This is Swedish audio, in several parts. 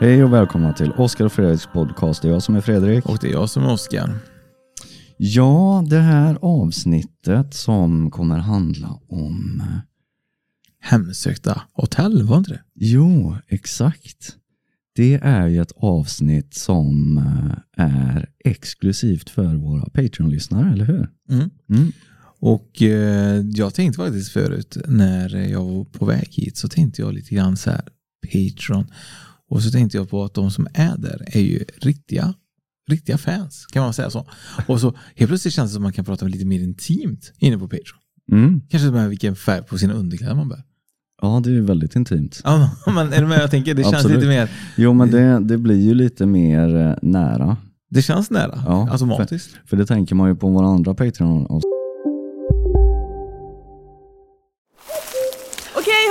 Hej och välkomna till Oskar och Fredriks podcast. Det är jag som är Fredrik. Och det är jag som är Oskar. Ja, det här avsnittet som kommer handla om... eh, Hemsökta hotell, var inte det? Jo, exakt. Det är ju ett avsnitt som eh, är exklusivt för våra Patreon-lyssnare, eller hur? Mm. Mm. Och eh, jag tänkte faktiskt förut när jag var på väg hit så tänkte jag lite grann så här Patreon. Och så tänkte jag på att de som är där är ju riktiga, riktiga fans. Kan man säga så? Och så helt plötsligt känns det som att man kan prata lite mer intimt inne på Patreon. Mm. Kanske med vilken färg på sina underkläder man bär. Ja, det är väldigt intimt. Ja, men är du med? Jag tänker det känns lite mer, Jo, men det, det blir ju lite mer eh, nära. det känns nära Ja, automatiskt. För det tänker man ju på våra andra Patreon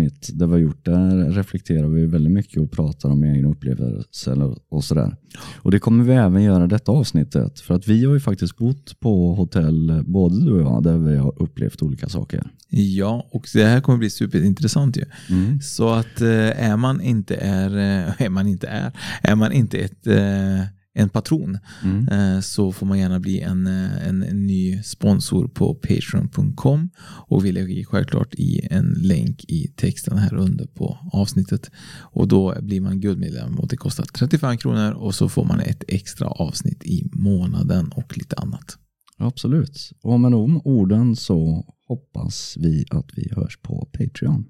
Avsnitt där vi har gjort, där reflekterar vi väldigt mycket och pratar om egna upplevelser och sådär. Och det kommer vi även göra detta avsnittet. För att vi har ju faktiskt bott på hotell, både du och jag, där vi har upplevt olika saker. Ja, och det här kommer bli superintressant ju. Mm. Så att eh, är man inte är, eh, är man inte är, är man inte ett, eh, en patron Mm. eh, så får man gärna bli en, eh, en, en ny sponsor på patreon.com och vi lägger självklart i en länk i texten här under på avsnittet och då blir man guldmedlem och det kostar 35 kronor och så får man ett extra avsnitt i månaden och lite annat. Absolut. Och med de orden så hoppas vi att vi hörs på Patreon.